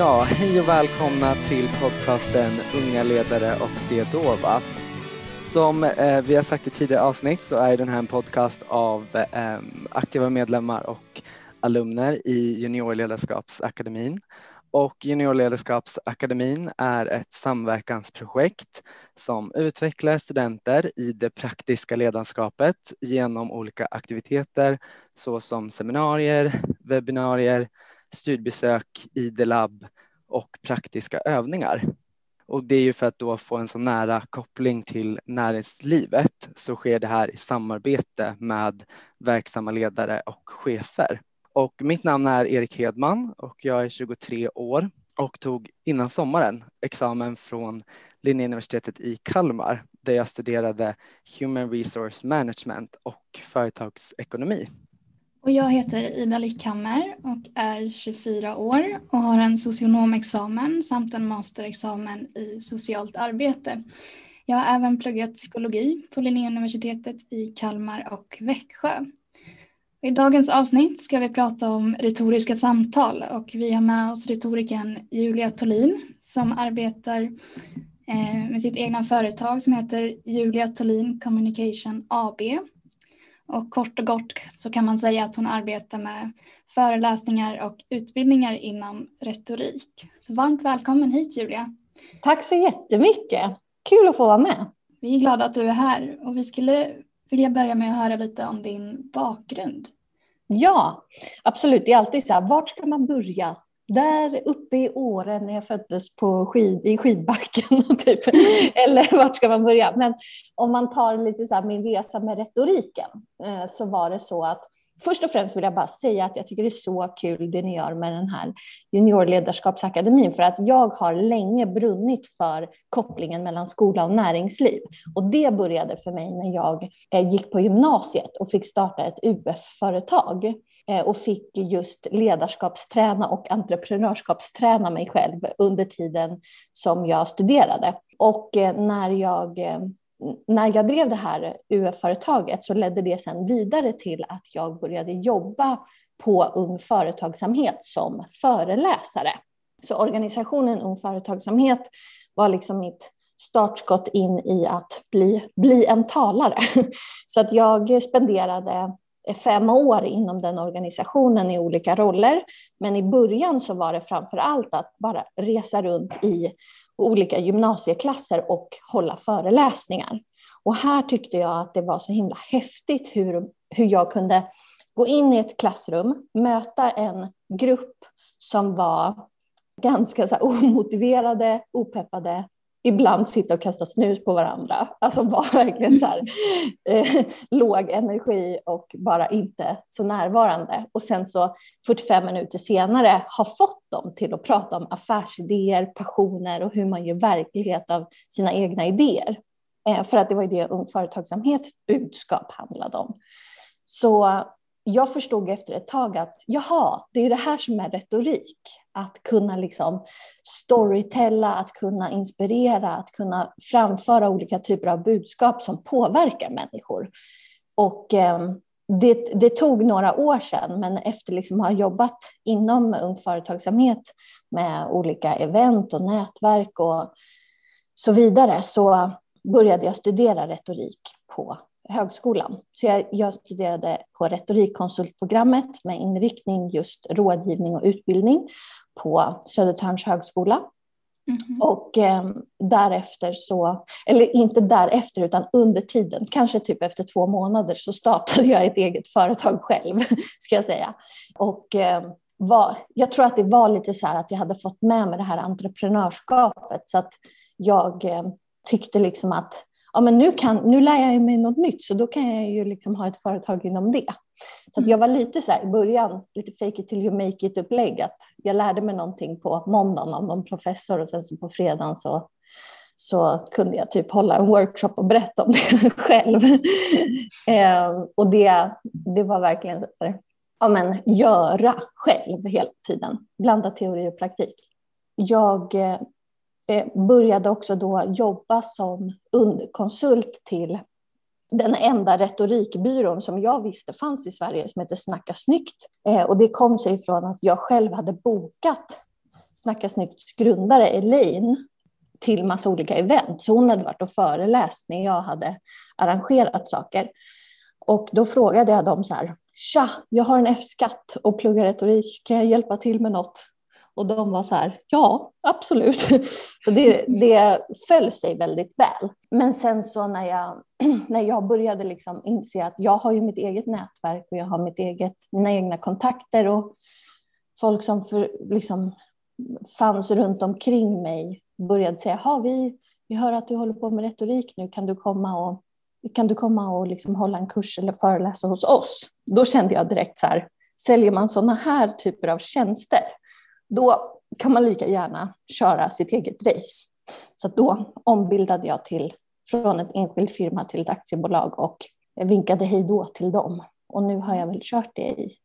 Ja, hej och välkomna till podcasten Unga ledare och det dova. Som eh, vi har sagt i tidigare avsnitt så är den här en podcast av eh, aktiva medlemmar och alumner i Juniorledarskapsakademin. Och Juniorledarskapsakademin är ett samverkansprojekt som utvecklar studenter i det praktiska ledarskapet genom olika aktiviteter såsom seminarier, webbinarier, studiebesök, ID-labb och praktiska övningar. Och det är ju för att då få en så nära koppling till näringslivet så sker det här i samarbete med verksamma ledare och chefer. Och mitt namn är Erik Hedman och jag är 23 år och tog innan sommaren examen från Linnéuniversitetet i Kalmar där jag studerade Human Resource Management och företagsekonomi. Och jag heter Ida Lickhammer och är 24 år och har en socionomexamen samt en masterexamen i socialt arbete. Jag har även pluggat psykologi på Linnéuniversitetet i Kalmar och Växjö. I dagens avsnitt ska vi prata om retoriska samtal och vi har med oss retorikern Julia Tolin som arbetar eh, med sitt egna företag som heter Julia Tolin Communication AB och kort och gott så kan man säga att hon arbetar med föreläsningar och utbildningar inom retorik. Så varmt välkommen hit Julia. Tack så jättemycket. Kul att få vara med. Vi är glada att du är här och vi skulle vilja börja med att höra lite om din bakgrund. Ja, absolut. Det är alltid så här, vart ska man börja? Där uppe i åren när jag föddes på skid, i skidbacken. Typ. Eller vart ska man börja? Men om man tar lite så min resa med retoriken eh, så var det så att Först och främst vill jag bara säga att jag tycker det är så kul det ni gör med den här juniorledarskapsakademin för att jag har länge brunnit för kopplingen mellan skola och näringsliv. Och det började för mig när jag eh, gick på gymnasiet och fick starta ett UF-företag. Eh, och fick just ledarskapsträna och entreprenörskapsträna mig själv under tiden som jag studerade. Och eh, när jag, eh, när jag drev det här UF-företaget så ledde det sedan vidare till att jag började jobba på Ung Företagsamhet som föreläsare. Så organisationen Ung Företagsamhet var liksom mitt startskott in i att bli, bli en talare. Så att jag spenderade fem år inom den organisationen i olika roller. Men i början så var det framför allt att bara resa runt i olika gymnasieklasser och hålla föreläsningar. Och här tyckte jag att det var så himla häftigt hur, hur jag kunde gå in i ett klassrum, möta en grupp som var ganska så omotiverade, opeppade ibland sitta och kasta snus på varandra. Alltså var verkligen så här, eh, låg energi och bara inte så närvarande. Och sen så 45 minuter senare har fått dem till att prata om affärsidéer, passioner och hur man gör verklighet av sina egna idéer. Eh, för att det var ju det Ung Företagsamhets budskap handlade om. Så jag förstod efter ett tag att jaha, det är det här som är retorik. Att kunna liksom storytella, att kunna inspirera, att kunna framföra olika typer av budskap som påverkar människor. Och eh, det, det, tog några år sedan, men efter liksom att ha jobbat inom Ung Företagsamhet med olika event och nätverk och så vidare så började jag studera retorik på högskolan. Så jag, jag studerade på retorikkonsultprogrammet med inriktning just rådgivning och utbildning på Södertörns högskola. Mm. Och eh, därefter så, eller inte därefter utan under tiden, kanske typ efter två månader så startade jag ett eget företag själv, ska jag säga. Och eh, var, jag tror att det var lite så här att jag hade fått med mig det här entreprenörskapet så att jag eh, tyckte liksom att ja, men nu, kan, nu lär jag mig något nytt så då kan jag ju liksom ha ett företag inom det. Så jag var lite så här, i början, lite fake it till you make it upplägg, att jag lärde mig någonting på måndagen av någon professor och sen så på fredagen så, så kunde jag typ hålla en workshop och berätta om det själv. eh, och det, det var verkligen ja, men, göra själv hela tiden, blanda teori och praktik. Jag Eh, Eh, började också då jobba som konsult till den enda retorikbyrån som jag visste fanns i Sverige som heter Snacka snyggt. Eh, och det kom sig från att jag själv hade bokat Snacka snyggt grundare Elaine till massa olika event. Så hon hade varit och föreläst när jag hade arrangerat saker. Och då frågade jag dem så här, tja, jag har en F-skatt och pluggar retorik, kan jag hjälpa till med något? Och de var så här, ja, absolut. Så det, det föll sig väldigt väl. Men sen så när jag, när jag började liksom inse att jag har ju mitt eget nätverk och jag har mitt eget, mina egna kontakter och folk som för, liksom fanns runt omkring mig började säga, vi, vi hör att du håller på med retorik nu, kan du komma och, kan du komma och liksom hålla en kurs eller föreläsa hos oss? Då kände jag direkt så här, säljer man sådana här typer av tjänster, då kan man lika gärna köra sitt eget race. Så då ombildade jag till, från en enskild firma till ett aktiebolag och vinkade hej då till dem. Och nu har jag väl kört det i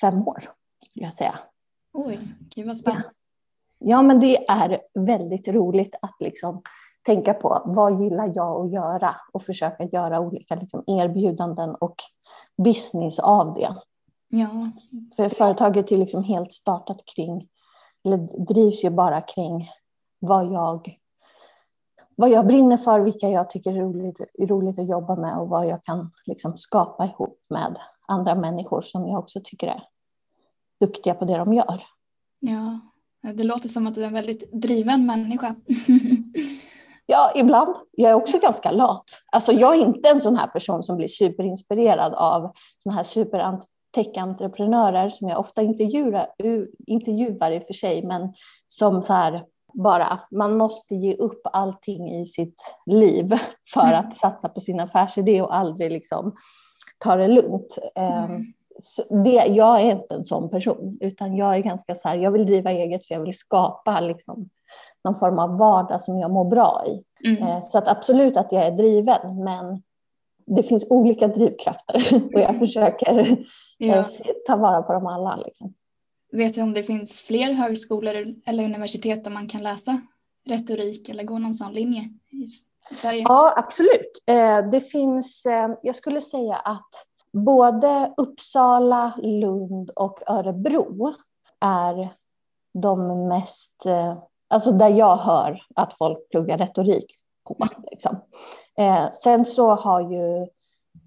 fem år, skulle jag säga. Oj, gud vad spännande. Ja, men det är väldigt roligt att liksom tänka på vad gillar jag att göra och försöka göra olika liksom erbjudanden och business av det. Ja. För företaget är liksom helt startat kring, eller drivs ju bara kring vad jag, vad jag brinner för, vilka jag tycker är roligt, är roligt att jobba med och vad jag kan liksom skapa ihop med andra människor som jag också tycker är duktiga på det de gör. Ja, det låter som att du är en väldigt driven människa. ja, ibland. Jag är också ganska lat. Alltså, jag är inte en sån här person som blir superinspirerad av såna här super tech-entreprenörer som jag ofta intervjuar, intervjuar i och för sig, men som så här bara, man måste ge upp allting i sitt liv för mm. att satsa på sin affärsidé och aldrig liksom ta det lugnt. Mm det, jag är inte en sån person, utan jag är ganska så här, jag vill driva eget för jag vill skapa liksom, någon form av vardag som jag mår bra i. Mm. Eh, så att absolut att jag är driven, men det finns olika drivkrafter och jag försöker eh, ja. ta vara på dem alla. Liksom. Vet du om det finns fler högskolor eller universitet där man kan läsa retorik eller gå någon sån linje i Sverige? Ja, absolut. Eh, det finns, jag skulle säga att både Uppsala, Lund och Örebro är de mest, eh, alltså där jag hör att folk pluggar retorik på. Liksom. Eh, sen så har ju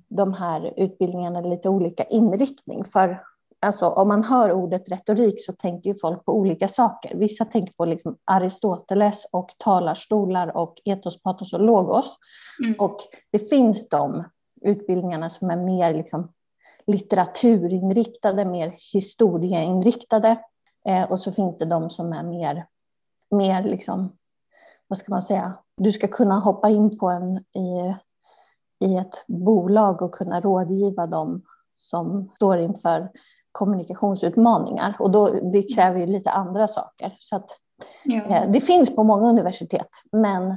de här utbildningarna lite olika inriktning. För alltså, om man hör ordet retorik så tänker ju folk på olika saker. Vissa tänker på liksom Aristoteles och talarstolar och etos, patos och logos. Mm. Och det finns de utbildningarna som är mer liksom litteraturinriktade, mer historieinriktade. Eh, och så finns det de som är mer, mer liksom, vad ska man säga, du ska kunna hoppa in på en i, i ett bolag och kunna rådgiva dem som står inför kommunikationsutmaningar. Och då, det kräver ju lite andra saker. Så att, ja. eh, det finns på många universitet, men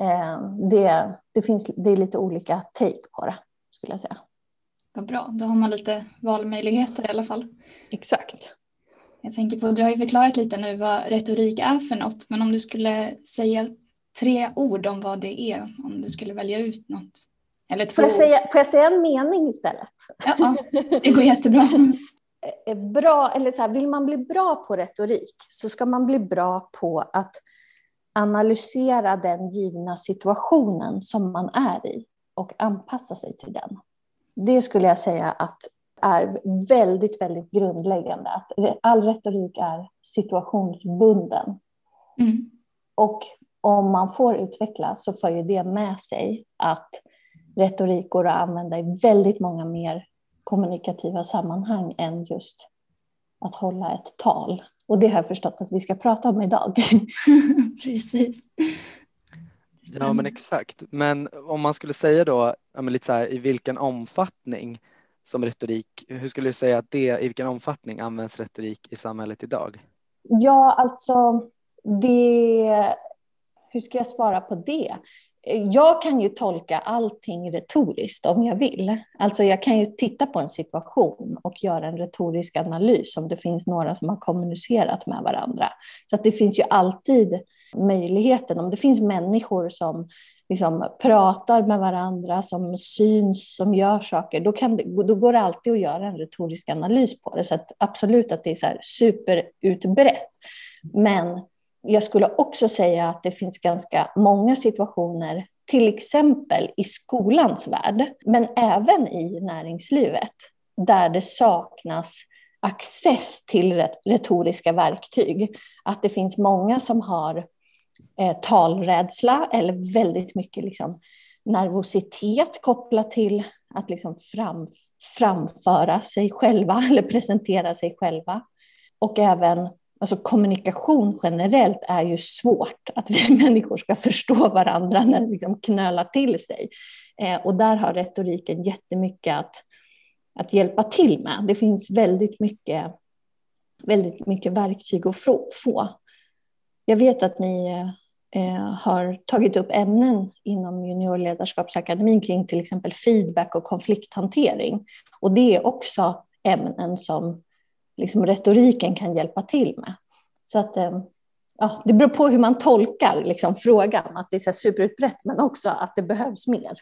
Eh, det, det, finns, det är lite olika take på det, skulle jag säga. Vad bra, då har man lite valmöjligheter i alla fall. Exakt. Jag tänker på, du har ju förklarat lite nu vad retorik är för något, men om du skulle säga tre ord om vad det är, om du skulle välja ut något. Eller två får, jag säga, får jag säga en mening istället? Ja, det går jättebra. bra, eller så här, vill man bli bra på retorik så ska man bli bra på att analysera den givna situationen som man är i och anpassa sig till den. Det skulle jag säga att är väldigt, väldigt grundläggande. Att all retorik är situationsbunden. Mm. Och om man får utveckla så för ju det med sig att retorik går att använda i väldigt många mer kommunikativa sammanhang än just att hålla ett tal. Och det har jag förstått att vi ska prata om idag. Precis. Ja men exakt. Men om man skulle säga då ja, lite så här, i vilken omfattning som retorik, hur skulle du säga att det, i vilken omfattning används retorik i samhället idag? Ja, alltså det, hur ska jag svara på det? Eh, jag kan ju tolka allting retoriskt om jag vill. Alltså jag kan ju titta på en situation och göra en retorisk analys om det finns några som har kommunicerat med varandra. Så att det finns ju alltid möjligheten, om det finns människor som liksom pratar med varandra, som syns, som gör saker, då, kan det, då går det alltid att göra en retorisk analys på det. Så att absolut att det är så superutbrett. Men jag skulle också säga att det finns ganska många situationer, till exempel i skolans värld, men även i näringslivet, där det saknas access till retoriska verktyg. Att det finns många som har eh, talrädsla eller väldigt mycket liksom, nervositet kopplat till att liksom fram, framföra sig själva eller presentera sig själva. Och även alltså kommunikation generellt är ju svårt, att vi människor ska förstå varandra när det liksom knölar till sig. Eh, och där har retoriken jättemycket att, att hjälpa till med. Det finns väldigt mycket, väldigt mycket verktyg att få. Jag vet att ni eh, har tagit upp ämnen inom juniorledarskapsakademin kring till exempel feedback och konflikthantering. Och det är också ämnen som liksom retoriken kan hjälpa till med. Så att, eh, ja, det beror på hur man tolkar liksom, frågan, att det är så superutbrett, men också att det behövs mer.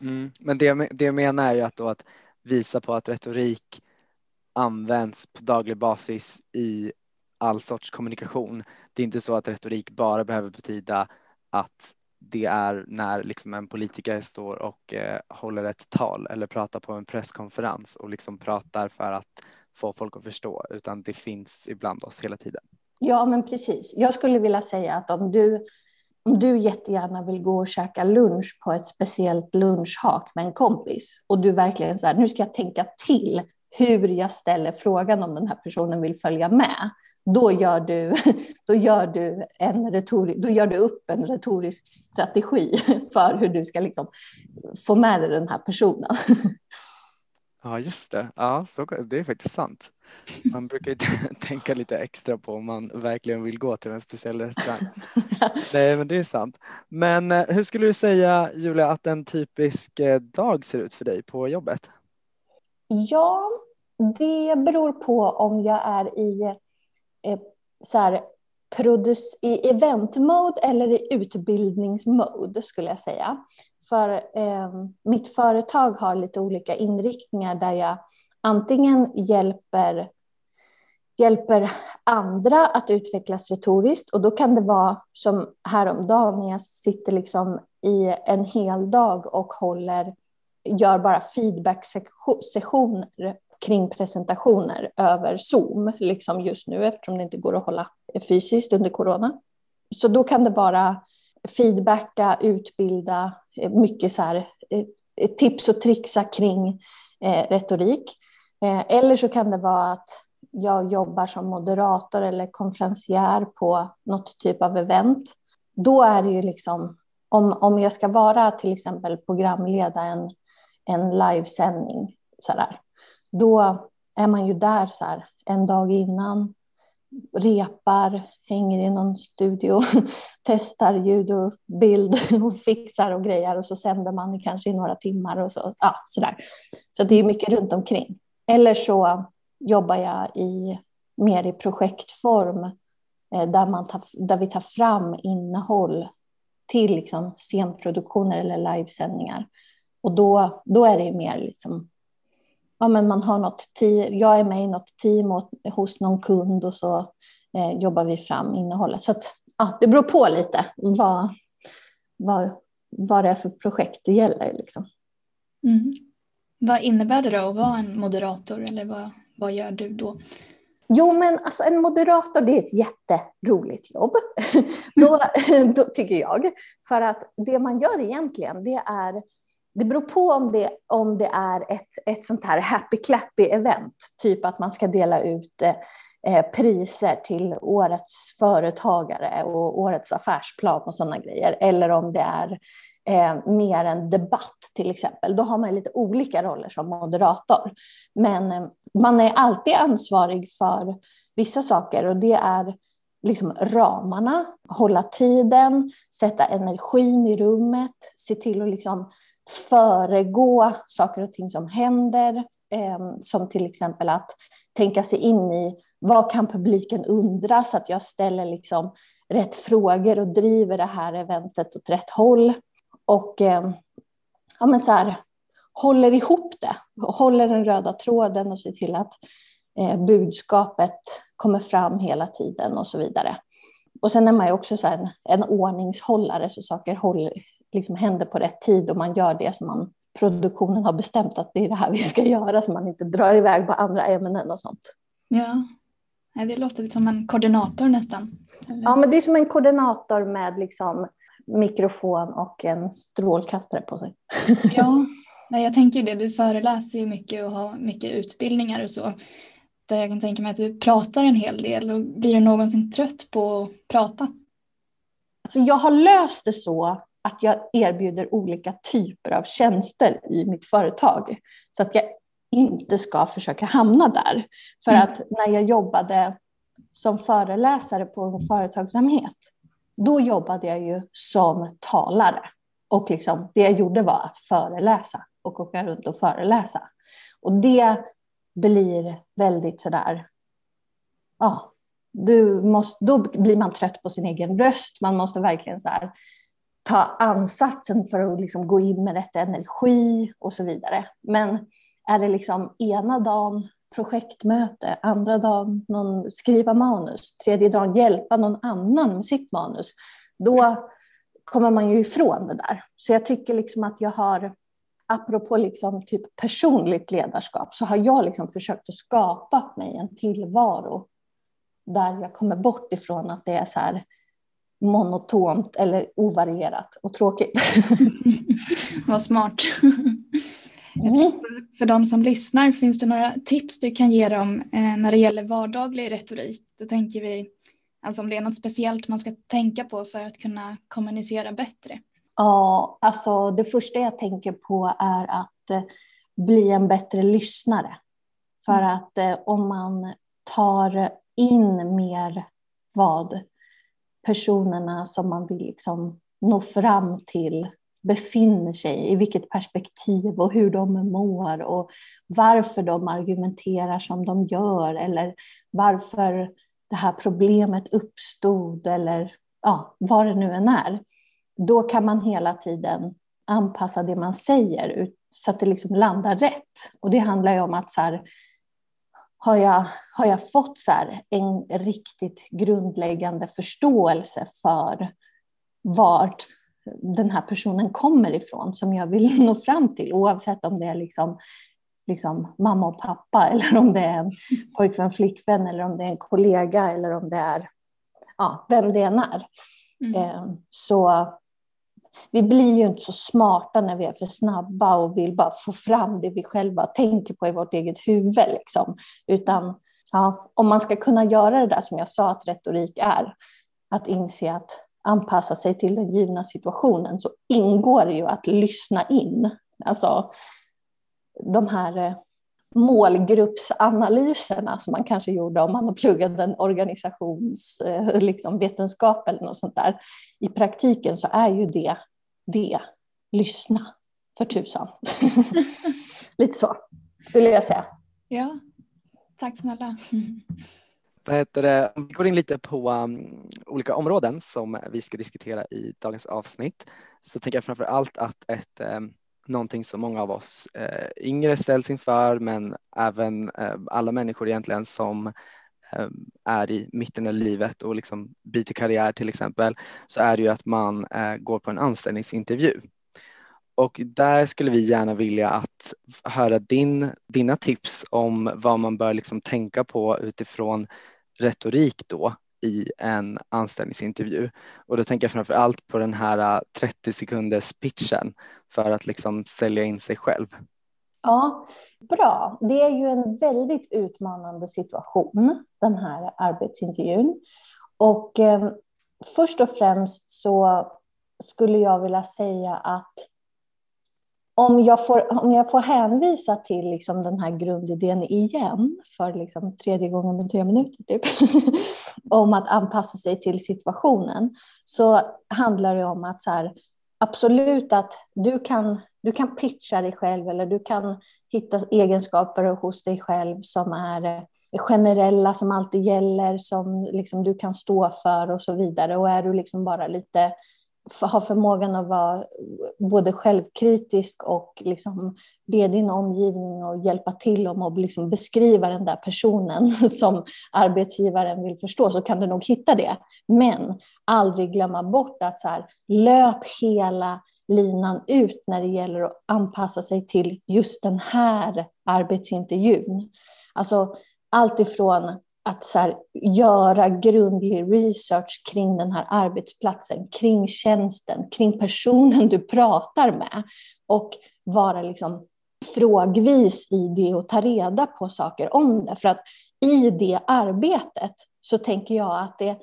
Mm, men det, det jag menar är ju att, då att visa på att retorik används på daglig basis i all sorts kommunikation. Det är inte så att retorik bara behöver betyda att det är när liksom en politiker står och eh, håller ett tal eller pratar på en presskonferens och liksom pratar för att få folk att förstå, utan det finns ibland oss hela tiden. Ja, men precis. Jag skulle vilja säga att om du, om du jättegärna vill gå och käka lunch på ett speciellt lunchhak med en kompis och du verkligen så här, nu ska jag tänka till hur jag ställer frågan om den här personen vill följa med, då gör du, då gör du, en retorisk, då gör du upp en retorisk strategi för hur du ska liksom få med dig den här personen. Ja, just det. Ja, så, det är faktiskt sant. Man brukar ju tänka lite extra på om man verkligen vill gå till en speciell restaurang. Nej, men det är sant. Men eh, hur skulle du säga, Julia, att en typisk eh, dag ser ut för dig på jobbet? Ja, det beror på om jag är i eh, så här, produce, i eventmode eller i utbildningsmode skulle jag säga. För eh, mitt företag har lite olika inriktningar där jag antingen hjälper, hjälper andra att utvecklas retoriskt och då kan det vara som häromdagen när jag sitter liksom i en hel dag och håller, gör bara feedback-sessioner kring presentationer över Zoom, liksom just nu eftersom det inte går att hålla fysiskt under corona. Så då kan det vara feedbacka, utbilda, eh, mycket så här, eh, eh, tips och trixa kring eh, retorik. Eh, eller så kan det vara att jag jobbar som moderator eller konferencier på något typ av event. Då är det ju liksom, om, om jag ska vara till exempel programleda en, en livesändning, så där, då är man ju där så här, en dag innan, repar, hänger i någon studio, testar ljud och bild och fixar och grejer och så sänder man kanske i några timmar och så, ja, sådär. Så det är mycket runt omkring. Eller så jobbar jag i, mer i projektform eh, där, man tar, där vi tar fram innehåll till liksom scenproduktioner eller livesändningar. Och då, då är det mer liksom ja, men man har något team, jag är med i något team och, hos någon kund och så eh, jobbar vi fram innehållet. Så att, ja, det beror på lite vad, vad, vad det är för projekt det gäller. Liksom. Mm. Vad innebär det då att vara en moderator eller vad, vad gör du då? Jo, men alltså en moderator det är ett jätteroligt jobb, då, då, tycker jag. För att det man gör egentligen det är det beror på om det, om det är ett, ett sånt här happy clappy event, typ att man ska dela ut eh, priser till årets företagare och årets affärsplan och sådana grejer, eller om det är eh, mer en debatt till exempel. Då har man lite olika roller som moderator. Men eh, man är alltid ansvarig för vissa saker och det är liksom ramarna, hålla tiden, sätta energin i rummet, se till att liksom föregå saker och ting som händer, eh, som till exempel att tänka sig in i vad kan publiken undra så att jag ställer liksom rätt frågor och driver det här eventet åt rätt håll. Och eh, ja, men så här, håller ihop det, håller den röda tråden och ser till att eh, budskapet kommer fram hela tiden och så vidare. Och sen är man ju också så en, en ordningshållare så saker håller, liksom händer på rätt tid och man gör det som man, produktionen har bestämt att det är det här vi ska göra så man inte drar iväg på andra ämnen och sånt. Ja, det låter som en koordinator nästan. Ja, men det är som en koordinator med liksom mikrofon och en strålkastare på sig. Ja, jag tänker det. Du föreläser ju mycket och har mycket utbildningar och så. Där jag kan tänka mig att du pratar en hel del. Och blir du någonsin trött på att prata? Alltså jag har löst det så att jag erbjuder olika typer av tjänster i mitt företag. Så att jag inte ska försöka hamna där. För mm. att när jag jobbade som föreläsare på företagsamhet, då jobbade jag ju som talare. Och liksom, det jag gjorde var att föreläsa och åka runt och föreläsa. Och det blir väldigt sådär, ja, du måste, då blir man trött på sin egen röst. Man måste verkligen så här, ta ansatsen för att liksom gå in med rätt energi och så vidare. Men är det liksom ena dagen projektmöte, andra dagen någon skriva manus, tredje dagen hjälpa någon annan med sitt manus, då kommer man ju ifrån det där. Så jag tycker liksom att jag har, apropå liksom typ personligt ledarskap, så har jag liksom försökt att skapa mig en tillvaro där jag kommer bort ifrån att det är så här monotont eller ovarierat och tråkigt. Vad smart. Mm. För de som lyssnar, finns det några tips du kan ge dem eh, när det gäller vardaglig retorik? Då tänker vi alltså om det är något speciellt man ska tänka på för att kunna kommunicera bättre. Ja, alltså det första jag tänker på är att eh, bli en bättre lyssnare. För mm. att eh, om man tar in mer vad personerna som man vill liksom nå fram till befinner sig, i vilket perspektiv och hur de mår och varför de argumenterar som de gör eller varför det här problemet uppstod eller ja, vad det nu än är. Då kan man hela tiden anpassa det man säger så att det liksom landar rätt. Och det handlar ju om att så här, har jag, har jag fått så en riktigt grundläggande förståelse för vart den här personen kommer ifrån som jag vill nå fram till oavsett om det är liksom, liksom mamma och pappa eller om det är en pojkvän, flickvän eller om det är en kollega eller om det är ja, vem det än är. Mm. Eh, så vi blir ju inte så smarta när vi är för snabba och vill bara få fram det vi själva tänker på i vårt eget huvud. Liksom. Utan ja, om man ska kunna göra det där som jag sa att retorik är, att inse att anpassa sig till den givna situationen så ingår det ju att lyssna in. Alltså de här eh, målgruppsanalyserna som man kanske gjorde om man har pluggat en organisationsvetenskap eh, liksom, eller något sånt där. I praktiken så är ju det det, lyssna för tusan. Lite så skulle jag säga. Ja, tack snälla. Vad heter det? Om vi går in lite på um, olika områden som vi ska diskutera i dagens avsnitt så tänker jag framför allt att ett um, någonting som många av oss eh, yngre ställs inför men även eh, alla människor egentligen som eh, är i mitten av livet och liksom byter karriär till exempel så är det ju att man eh, går på en anställningsintervju. Och där skulle vi gärna vilja att höra din, dina tips om vad man bör liksom tänka på utifrån retorik då i en anställningsintervju. Och då tänker jag framför allt på den här äh, 30 sekunders pitchen för att liksom sälja in sig själv. Ja, bra. Det är ju en väldigt utmanande situation, den här arbetsintervjun. Och eh, först och främst så skulle jag vilja säga att om jag får, om jag får hänvisa till liksom den här grundidén igen för liksom tredje gången med tre minuter, typ, om att anpassa sig till situationen, så handlar det om att så här, absolut att du kan, du kan pitcha dig själv eller du kan hitta egenskaper hos dig själv som är eh, generella, som alltid gäller, som liksom du kan stå för och så vidare. Och är du liksom bara lite ha förmågan att vara både självkritisk och liksom be din omgivning att hjälpa till om att liksom beskriva den där personen som arbetsgivaren vill förstå så kan du nog hitta det. Men aldrig glömma bort att så här, löp hela linan ut när det gäller att anpassa sig till just den här arbetsintervjun. Alltså allt ifrån att så här, göra grundlig research kring den här arbetsplatsen, kring tjänsten, kring personen du pratar med och vara liksom frågvis i det och ta reda på saker om det. För att i det arbetet så tänker jag att det,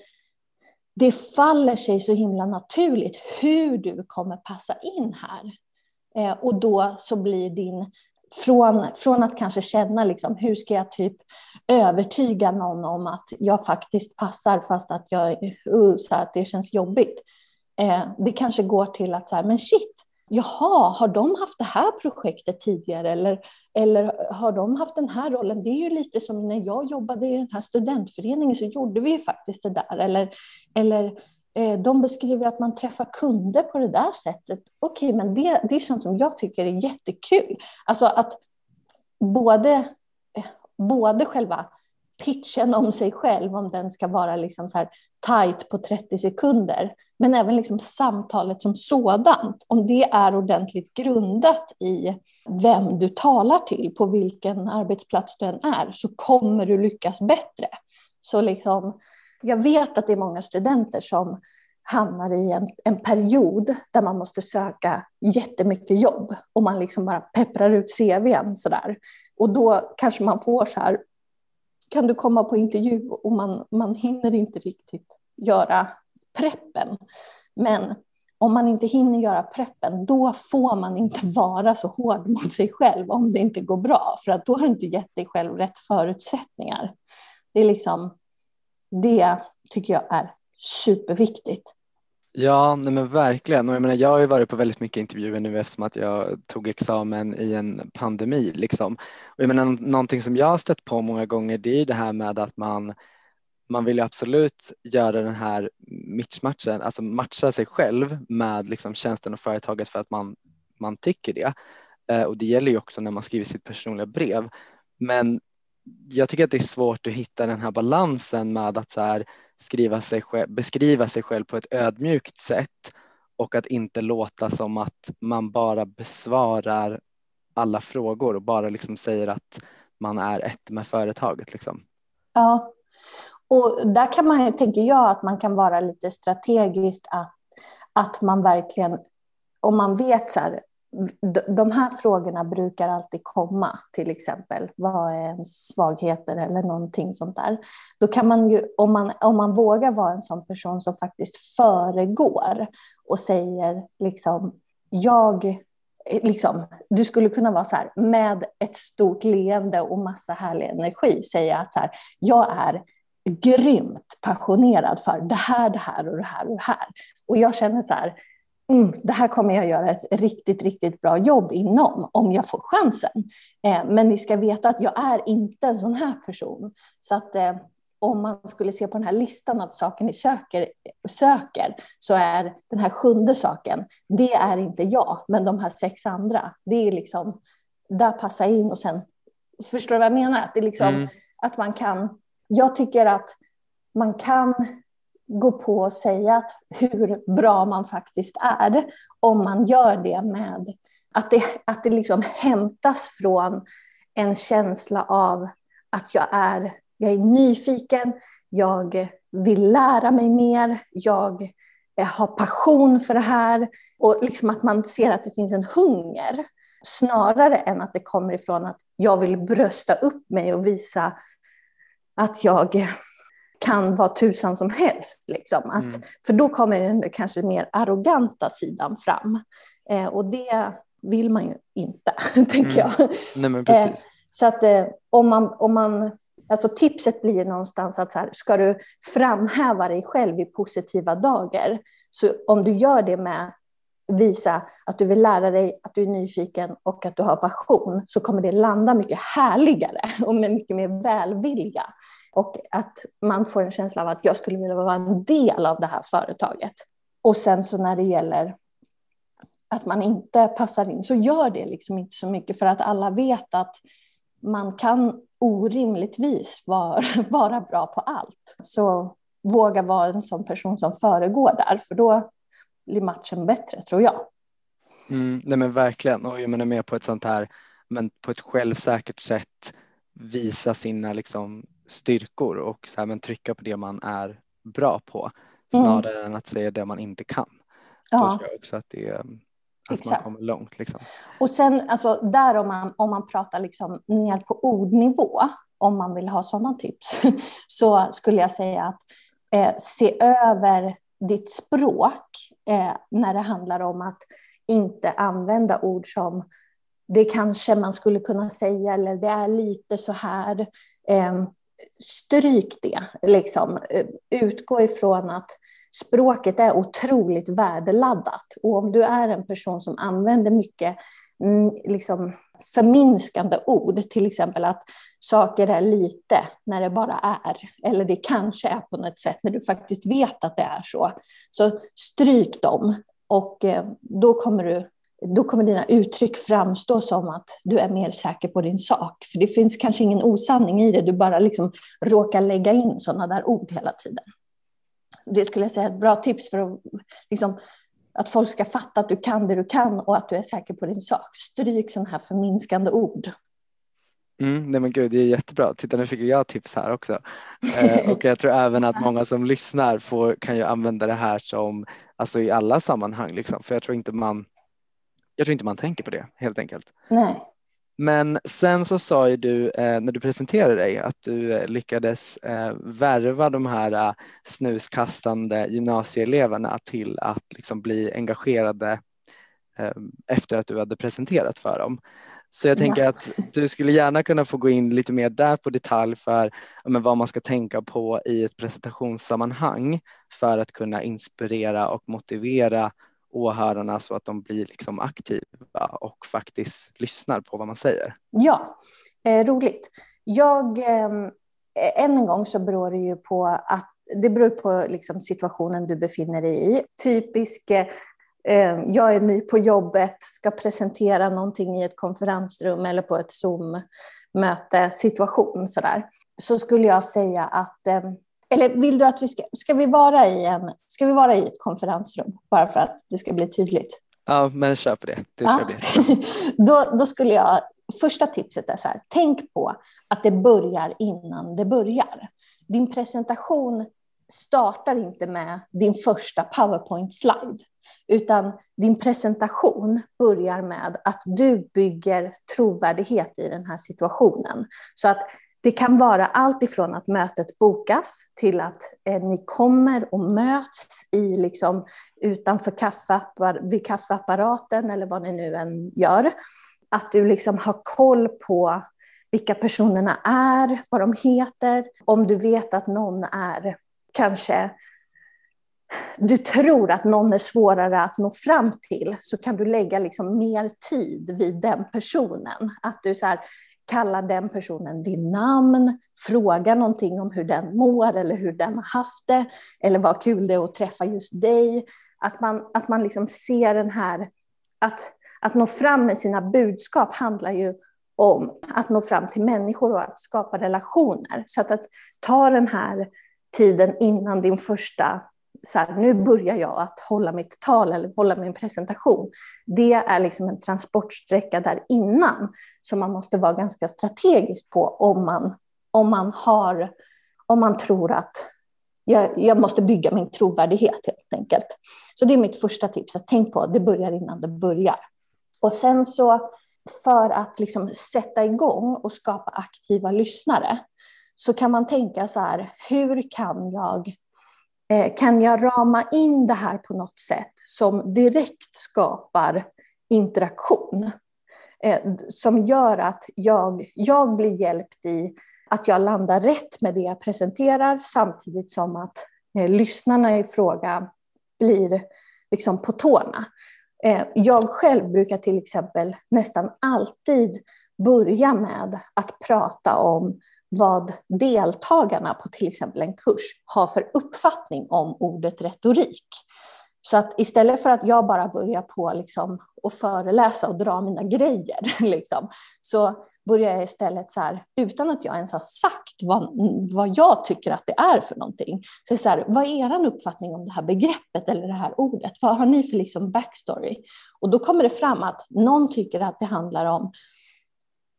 det faller sig så himla naturligt hur du kommer passa in här. Eh, och då så blir din från, från att kanske känna liksom, hur ska jag typ övertyga någon om att jag faktiskt passar fast att, jag, uh, så att det känns jobbigt. Eh, det kanske går till att så här, men shit, jaha, har de haft det här projektet tidigare eller, eller har de haft den här rollen? Det är ju lite som när jag jobbade i den här studentföreningen så gjorde vi ju faktiskt det där. Eller, eller Eh, de beskriver att man träffar kunder på det där sättet. Okej, okay, men det, det är sånt som jag tycker är jättekul. Alltså att både, eh, både själva pitchen om sig själv, om den ska vara liksom så här tight på 30 sekunder, men även liksom samtalet som sådant, om det är ordentligt grundat i vem du talar till, på vilken arbetsplats du än är, så kommer du lyckas bättre. Så liksom, jag vet att det är många studenter som hamnar i en, en period där man måste söka jättemycket jobb och man liksom bara pepprar ut CVn sådär. Och då kanske man får så här, kan du komma på intervju? Och man, man hinner inte riktigt göra preppen. Men om man inte hinner göra preppen, då får man inte vara så hård mot sig själv om det inte går bra, för att då har du inte gett dig själv rätt förutsättningar. Det är liksom, det tycker jag är superviktigt. Ja, nej men verkligen. Och jag, menar, jag har ju varit på väldigt mycket intervjuer nu eftersom att jag tog examen i en pandemi. Liksom. Och jag menar, någonting som jag har stött på många gånger det är det här med att man, man vill ju absolut göra den här matchmatchen, alltså matcha sig själv med liksom tjänsten och företaget för att man, man tycker det. Eh, och det gäller ju också när man skriver sitt personliga brev. Men jag tycker att det är svårt att hitta den här balansen med att så här skriva sig själv, beskriva sig själv på ett ödmjukt sätt och att inte låta som att man bara besvarar alla frågor och bara liksom säger att man är ett med företaget. Liksom. Ja, och där kan man, tänker jag, att man kan vara lite strategiskt att, att man verkligen, om man vet så här, de här frågorna brukar alltid komma, till exempel vad är ens svagheter eller någonting sånt där. Då kan man ju, om man, om man vågar vara en sån person som faktiskt föregår och säger liksom, jag, eh, liksom, du skulle kunna vara så här, med ett stort leende och massa härlig energi, säga att så här, jag är grymt passionerad för det här, det här och det här och det här. Och jag känner så här, mm, det här kommer jag göra ett riktigt, riktigt bra jobb inom om jag får chansen. Eh, men ni ska veta att jag är inte en sån här person. Så att eh, om man skulle se på den här listan av saker ni söker, söker så är den här sjunde saken, det är inte jag, men de här sex andra, det är liksom, där passar in och sen, förstår du vad jag menar? Att, det liksom, mm. att man kan, jag tycker att man kan gå på och säga att hur bra man faktiskt är om man gör det med att det, att det liksom hämtas från en känsla av att jag är, jag är nyfiken, jag vill lära mig mer, jag har passion för det här och liksom att man ser att det finns en hunger snarare än att det kommer ifrån att jag vill brösta upp mig och visa att jag kan vara tusan som helst. Liksom. Att, mm. För då kommer den kanske mer arroganta sidan fram. Eh, och det vill man ju inte, tänker mm. jag. Nej, eh, så att eh, om man, om man Alltså tipset blir någonstans att så här, ska du framhäva dig själv i positiva dagar, så om du gör det med visa att du vill lära dig, att du är nyfiken och att du har passion, så kommer det landa mycket härligare och med mycket mer välvilja. Och att man får en känsla av att jag skulle vilja vara en del av det här företaget. och sen så när det gäller att man inte passar in så gör det liksom inte så mycket för att alla vet att man kan orimligtvis vara, vara bra på allt. Så våga vara en sån person som föregår där, för då blir matchen bättre, tror jag. Mm, nej men verkligen, och jag menar med på ett sånt här, men på ett självsäkert sätt visa sina liksom styrkor och så här, men trycka på det man är bra på snarare mm. än att säga det man inte kan. Ja. Då tror jag också att det är att Exakt. man kommer långt. Liksom. Och sen alltså, där om man, om man pratar liksom ner på ordnivå, om man vill ha sådana tips, så skulle jag säga att eh, se över ditt språk eh, när det handlar om att inte använda ord som det kanske man skulle kunna säga eller det är lite så här. Eh, stryk det, liksom. Eh, utgå ifrån att språket är otroligt värdeladdat. Och om du är en person som använder mycket mm, liksom, förminskande ord, till exempel att saker är lite när det bara är, eller det kanske är på något sätt när du faktiskt vet att det är så. Så stryk dem och eh, då kommer, du, då kommer dina uttryck framstå som att du är mer säker på din sak. För det finns kanske ingen osanning i det, du bara liksom råkar lägga in sådana där ord hela tiden det skulle jag säga är ett bra tips för att, liksom, att folk ska fatta att du kan det du kan och att du är säker på din sak. Stryk sådana här förminskande ord. Mm, nej men gud, det är jättebra. Titta nu fick jag tips här också. Eh, och jag tror även att många som lyssnar får, kan ju använda det här som, alltså i alla sammanhang liksom. För jag tror inte man, jag tror inte man tänker på det helt enkelt. Nej. Men sen så sa ju du eh, när du presenterade dig att du eh, lyckades eh, värva de här snuskastande gymnasieeleverna till att liksom bli engagerade efter att du hade presenterat för dem. Så jag tänker ja. att du skulle gärna kunna få gå in lite mer där på detalj för men, vad man ska tänka på i ett presentationssammanhang för att kunna inspirera och motivera åhörarna så att de blir liksom aktiva och faktiskt lyssnar på vad man säger. Ja, eh, roligt. Jag, ehm, eh, än en gång så beror det ju på att det beror på liksom situationen du befinner dig i. Typisk eh, ehm, jag är ny på jobbet, ska presentera någonting i ett konferensrum eller på ett Zoom-möte situation sådär. Så skulle jag säga att ehm, eller vill du att vi ska, ska vi vara i en, ska vi vara i ett konferensrum bara för att det ska bli tydligt? Ja, men kör på det. det ja. då, då skulle jag, första tipset är så här, tänk på att det börjar innan det börjar. Din presentation startar inte med din första powerpoint-slide, utan din presentation börjar med att du bygger trovärdighet i den här situationen. Så att det kan vara allt ifrån att mötet bokas till att eh, ni kommer och möts i, liksom, utanför kaffeappar, vid kaffeapparaten eller vad ni nu än gör. Att du liksom har koll på vilka personerna är, vad de heter. Om du vet att någon är kanske du tror att någon är svårare att nå fram till så kan du lägga liksom mer tid vid den personen. Att du så här, kalla den personen vid namn, fråga någonting om hur den mår eller hur den har haft det, eller vad kul det är att träffa just dig. Att man, att man liksom ser den här, att, att nå fram med sina budskap handlar ju om att nå fram till människor och att skapa relationer. Så att, att ta den här tiden innan din första så här, nu börjar jag att hålla mitt tal eller hålla min presentation. Det är liksom en transportsträcka där innan som man måste vara ganska strategisk på om man, om man, har, om man tror att jag, jag måste bygga min trovärdighet helt enkelt. Så det är mitt första tips, att tänk på att det börjar innan det börjar. Och sen så för att liksom sätta igång och skapa aktiva lyssnare så kan man tänka så här, hur kan jag Eh, kan jag rama in det här på något sätt som direkt skapar interaktion? Eh, som gör att jag, jag blir hjälpt i att jag landar rätt med det jag presenterar samtidigt som att eh, lyssnarna i fråga blir liksom på tårna. Eh, jag själv brukar till exempel nästan alltid börja med att prata om vad deltagarna på till exempel en kurs har för uppfattning om ordet retorik. Så att istället för att jag bara börjar på liksom och föreläsa och dra mina grejer, liksom, så börjar jag istället så här, utan att jag ens har sagt vad, vad jag tycker att det är för någonting. Så, så här, vad är er uppfattning om det här begreppet eller det här ordet? Vad har ni för liksom backstory? Och då kommer det fram att någon tycker att det handlar om eh,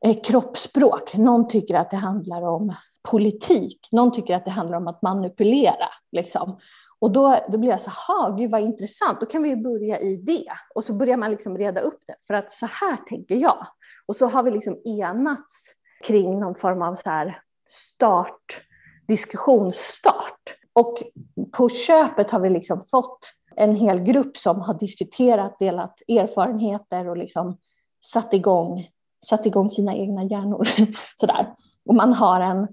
Eh, kroppsspråk, någon tycker att det handlar om politik, någon tycker att det handlar om att manipulera. Liksom. Och då, då blir jag så här, gud vad intressant, då kan vi börja i det. Och så börjar man liksom reda upp det, för att så här tänker jag. Och så har vi liksom enats kring någon form av så här start, diskussionsstart. Och på köpet har vi liksom fått en hel grupp som har diskuterat, delat erfarenheter och liksom satt igång, satt igång sina egna hjärnor. Sådär. Och man har, en,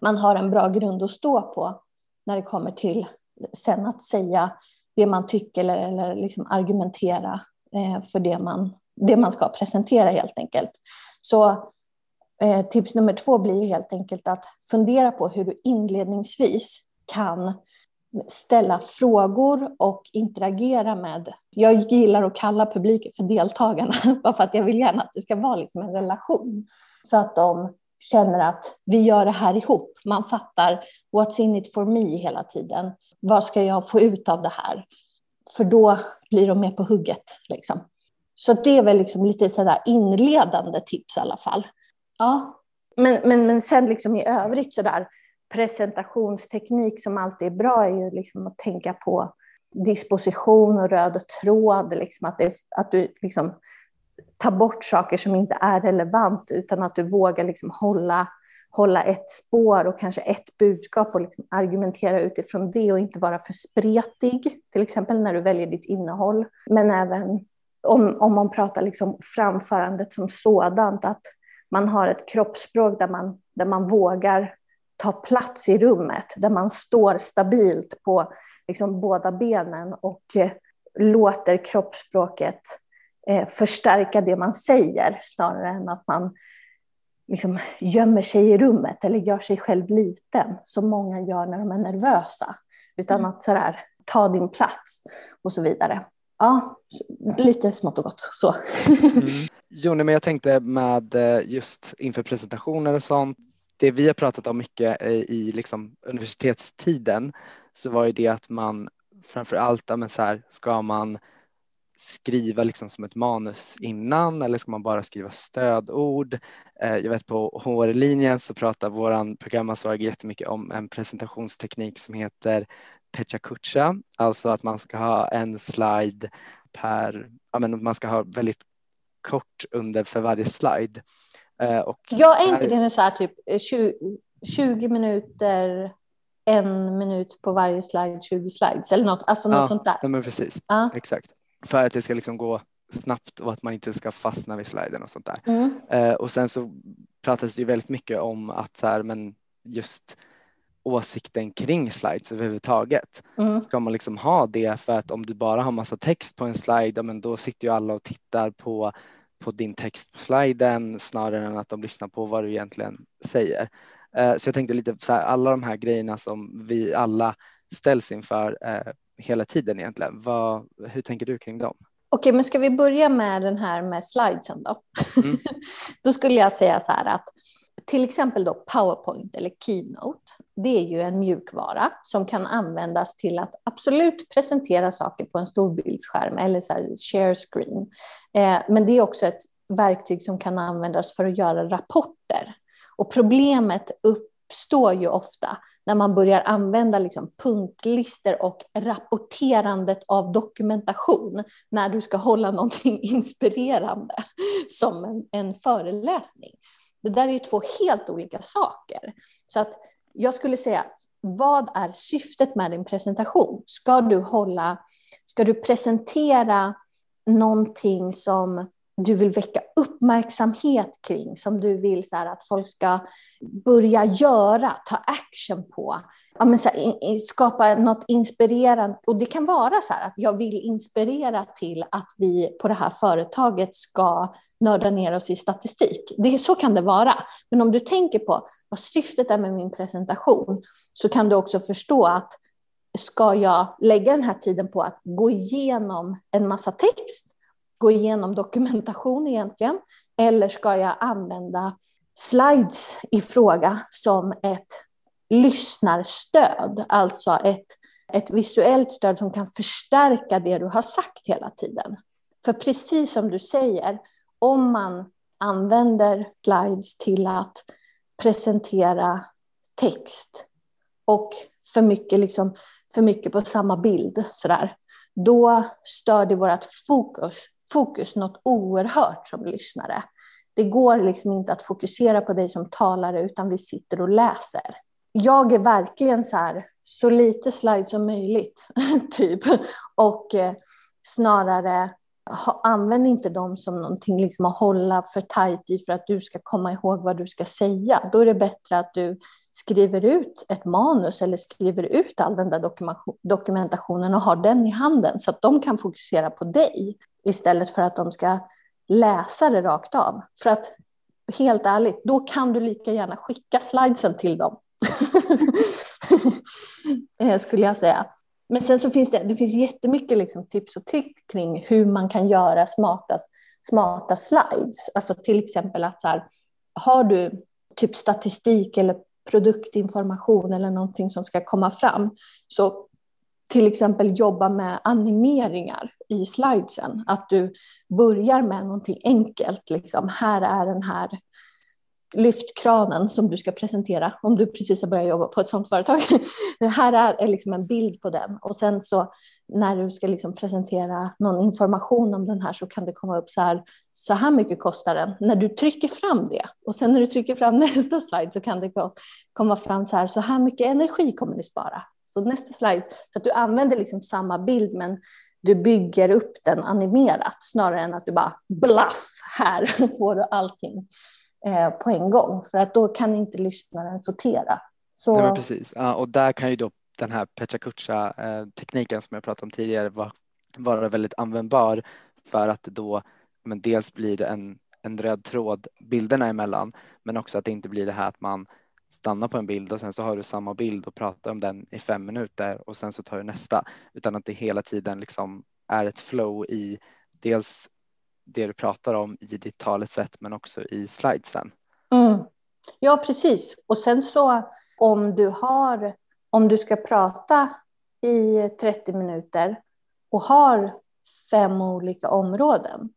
man har en bra grund att stå på när det kommer till sen att säga det man tycker eller, eller liksom argumentera eh, för det man, det man ska presentera helt enkelt. Så eh, tips nummer två blir helt enkelt att fundera på hur du inledningsvis kan ställa frågor och interagera med. Jag gillar att kalla publiken för deltagarna, bara för att jag vill gärna att det ska vara liksom en relation. Så att de känner att vi gör det här ihop. Man fattar what's in it for me hela tiden. Vad ska jag få ut av det här? För då blir de med på hugget. Liksom. Så det är väl liksom lite sådär inledande tips i alla fall. Ja. Men, men, men sen liksom i övrigt sådär presentationsteknik som alltid är bra är ju liksom att tänka på disposition och röd tråd. Liksom att, det, att du liksom tar bort saker som inte är relevant utan att du vågar liksom hålla hålla ett spår och kanske ett budskap och liksom argumentera utifrån det och inte vara för spretig, till exempel när du väljer ditt innehåll. Men även om, om man pratar liksom framförandet som sådant, att man har ett kroppsspråk där man, där man vågar ta plats i rummet, där man står stabilt på liksom båda benen och eh, låter kroppsspråket eh, förstärka det man säger snarare än att man liksom gömmer sig i rummet eller gör sig själv liten, som många gör när de är nervösa. Utan mm. att sådär, ta din plats och så vidare. Ja, lite smått och gott så. Mm. Jo, men jag tänkte med eh, just inför presentationer och sånt. Det vi har pratat om mycket eh, i liksom universitetstiden så var ju det att man framför allt, men så här, ska man skriva liksom som ett manus innan eller ska man bara skriva stödord? Eh, jag vet på HR-linjen så pratar vår programansvarig jättemycket om en presentationsteknik som heter Pecha Kucha, alltså att man ska ha en slide per, ja men man ska ha väldigt kort under för varje slide. Eh, och ja, är inte det så här typ 20, eh, 20 minuter en minut på varje slide, 20 slides eller något, alltså något ja, sånt där. Ja, men precis, ja. exakt för att det ska liksom gå snabbt och att man inte ska fastna vid sliden och sånt där. Mm. Eh, och sen så pratas det ju väldigt mycket om att så här, men just åsikten kring slides överhuvudtaget. Mm. Ska man liksom ha det för att om du bara har massa text på en slide, men då sitter ju alla och tittar på, på din text på sliden snarare än att de lyssnar på vad du egentligen säger. Eh, så jag tänkte lite så här, alla de här grejerna som vi alla ställs inför eh, hela tiden egentligen. Vad, hur tänker du kring dem? Okej, men ska vi börja med den här med slidesen då? Mm. då skulle jag säga så här att till exempel då PowerPoint eller Keynote, det är ju en mjukvara som kan användas till att absolut presentera saker på en storbildsskärm eller så här share screen. Eh, men det är också ett verktyg som kan användas för att göra rapporter. Och problemet uppstår ju ofta när man börjar använda liksom punktlister och rapporterandet av dokumentation när du ska hålla någonting inspirerande som en, en föreläsning. Det där är ju två helt olika saker. Så att jag skulle säga, vad är syftet med din presentation? Ska du hålla, ska du presentera någonting som du vill väcka uppmärksamhet kring, som du vill så här, att folk ska börja göra, ta action på. Ja, men så här, skapa något inspirerande. Och det kan vara så här att jag vill inspirera till att vi på det här företaget ska nörda ner oss i statistik. Det, så kan det vara. Men om du tänker på vad syftet är med min presentation så kan du också förstå att ska jag lägga den här tiden på att gå igenom en massa text, gå igenom dokumentation egentligen, eller ska jag använda slides i fråga som ett lyssnarstöd, alltså ett, ett visuellt stöd som kan förstärka det du har sagt hela tiden. För precis som du säger, om man använder slides till att presentera text och för mycket, liksom, för mycket på samma bild, sådär, då stör det vårt fokus, fokus något oerhört som lyssnare. Det går liksom inte att fokusera på dig som talare utan vi sitter och läser. Jag är verkligen så här, så lite slide som möjligt, typ. Och eh, snarare ha, använd inte dem som någonting liksom att hålla för tajt i för att du ska komma ihåg vad du ska säga. Då är det bättre att du skriver ut ett manus eller skriver ut all den där dokumentationen och har den i handen så att de kan fokusera på dig istället för att de ska läsa det rakt av. För att helt ärligt, då kan du lika gärna skicka slidesen till dem. Eh, skulle jag säga. Men sen så finns det, det finns jättemycket liksom tips och tricks kring hur man kan göra smarta, smarta slides. Alltså till exempel att så här, har du typ statistik eller produktinformation eller någonting som ska komma fram, så till exempel jobba med animeringar i slidesen. Att du börjar med någonting enkelt. Liksom. Här är den här lyftkranen som du ska presentera om du precis har börjat jobba på ett sådant företag. här är liksom en bild på den och sen så när du ska liksom presentera någon information om den här så kan det komma upp så här. Så här mycket kostar den. När du trycker fram det och sen när du trycker fram nästa slide så kan det komma fram så här. Så här mycket energi kommer ni spara. Så nästa slide så att du använder liksom samma bild men du bygger upp den animerat snarare än att du bara blaff här får du allting eh, på en gång för att då kan inte lyssnaren sortera. Så... Nej, precis, ja, och där kan ju då den här Pecha eh, tekniken som jag pratade om tidigare vara, vara väldigt användbar för att det då men dels blir det en, en röd tråd bilderna emellan men också att det inte blir det här att man stannar på en bild och sen så har du samma bild och pratar om den i fem minuter och sen så tar du nästa utan att det hela tiden liksom är ett flow i dels det du pratar om i ditt talesätt men också i slidesen. Mm. Ja, precis. Och sen så om du har, om du ska prata i 30 minuter och har fem olika områden,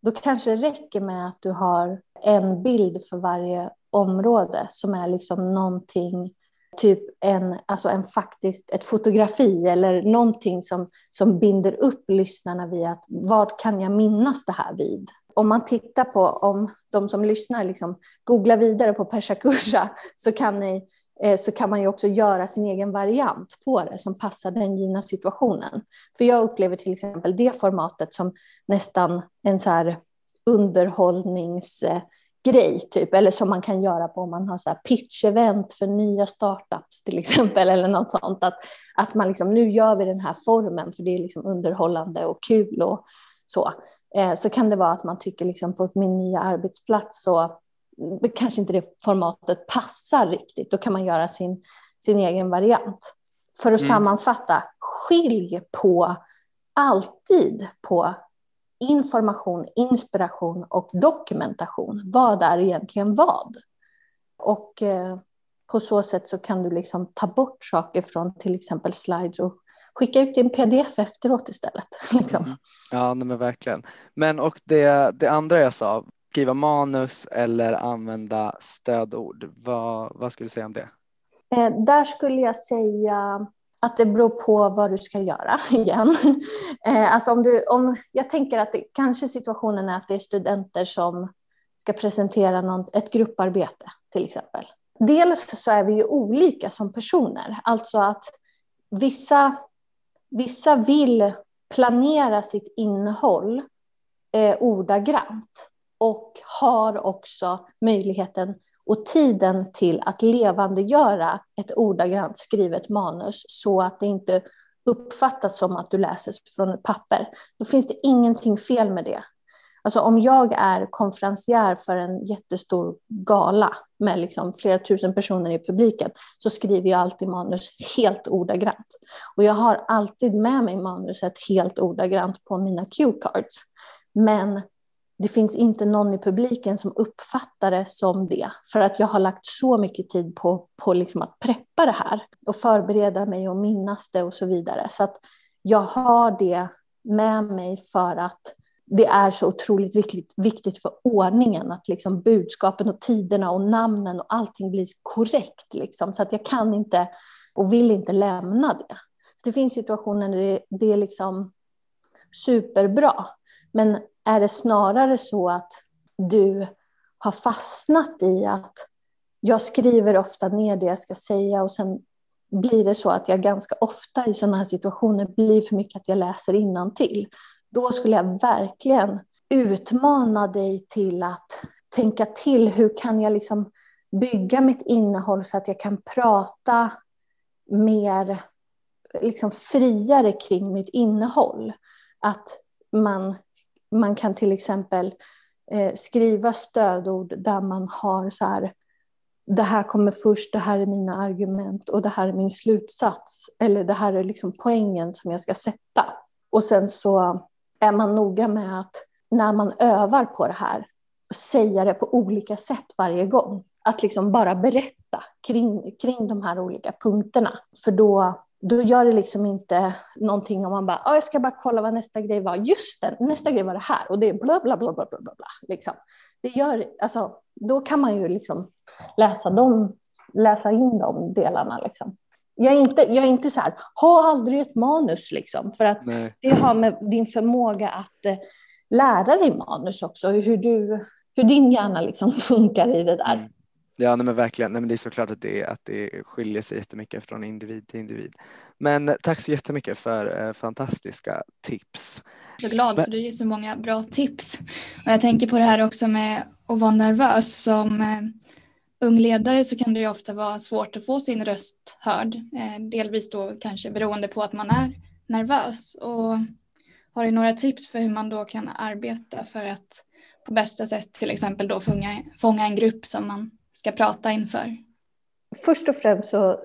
då kanske det räcker med att du har en bild för varje område som är liksom någonting typ en, alltså en faktiskt, ett fotografi eller någonting som, som binder upp lyssnarna vid att vad kan jag minnas det här vid? Om man tittar på, om de som lyssnar liksom googlar vidare på Persa Kursa så kan, ni, eh, så kan man ju också göra sin egen variant på det som passar den givna situationen. För jag upplever till exempel det formatet som nästan en så här underhållnings eh, grej, typ, eller som man kan göra på om man har så här pitch-event för nya startups till exempel, eller något sånt. Att, att man liksom, nu gör vi den här formen för det är liksom underhållande och kul och så. Eh, så kan det vara att man tycker liksom på min nya arbetsplats så kanske inte det formatet passar riktigt. Då kan man göra sin, sin egen variant. För att mm. sammanfatta, skilj på alltid på information, inspiration och dokumentation. Vad är egentligen vad? Och eh, på så sätt så kan du liksom ta bort saker från till exempel slides och skicka ut en pdf efteråt istället. Liksom. Mm. Ja, men verkligen. Men och det, det andra jag sa, skriva manus eller använda stödord. Vad, vad skulle du säga om det? Eh, där skulle jag säga att det beror på vad du ska göra igen. Eh, alltså om du, om, jag tänker att det, kanske situationen är att det är studenter som ska presentera något, ett grupparbete till exempel. Dels så är vi ju olika som personer, alltså att vissa, vissa vill planera sitt innehåll eh, ordagrant och har också möjligheten och tiden till att levandegöra ett ordagrant skrivet manus så att det inte uppfattas som att du läser från ett papper, då finns det ingenting fel med det. Alltså om jag är konferencier för en jättestor gala med liksom flera tusen personer i publiken så skriver jag alltid manus helt ordagrant. Och jag har alltid med mig manuset helt ordagrant på mina cue cards. Men det finns inte någon i publiken som uppfattar det som det. För att jag har lagt så mycket tid på, på liksom att preppa det här och förbereda mig och minnas det och så vidare. Så att jag har det med mig för att det är så otroligt viktigt, viktigt för ordningen att liksom budskapen och tiderna och namnen och allting blir korrekt. Liksom, så att jag kan inte och vill inte lämna det. Det finns situationer där det, det är liksom superbra. Men är det snarare så att du har fastnat i att jag skriver ofta ner det jag ska säga och sen blir det så att jag ganska ofta i sådana här situationer blir för mycket att jag läser till. Då skulle jag verkligen utmana dig till att tänka till. Hur kan jag liksom bygga mitt innehåll så att jag kan prata mer liksom friare kring mitt innehåll? Att man man kan till exempel eh, skriva stödord där man har så här, det här kommer först, det här är mina argument och det här är min slutsats. Eller det här är liksom poängen som jag ska sätta. Och sen så är man noga med att när man övar på det här, säga det på olika sätt varje gång. Att liksom bara berätta kring, kring de här olika punkterna. För då då gör det liksom inte någonting om man bara, jag ska bara kolla vad nästa grej var. Just det, nästa grej var det här och det är bla bla bla bla bla bla. Liksom. Det gör, alltså, då kan man ju liksom läsa, dem, läsa in de delarna. Liksom. Jag, är inte, jag är inte så här, ha aldrig ett manus, liksom, för att Nej. det har med din förmåga att eh, lära dig manus också, hur, du, hur din hjärna liksom funkar i det där. Ja, nej, men verkligen. Nej, men det är såklart att det, att det skiljer sig jättemycket från individ till individ. Men tack så jättemycket för eh, fantastiska tips. Jag är glad för du ger så många bra tips. Och jag tänker på det här också med att vara nervös. Som eh, ung ledare så kan det ju ofta vara svårt att få sin röst hörd. Eh, delvis då kanske beroende på att man är nervös. Och har du några tips för hur man då kan arbeta för att på bästa sätt till exempel då fånga, fånga en grupp som man ska prata inför? Först och främst så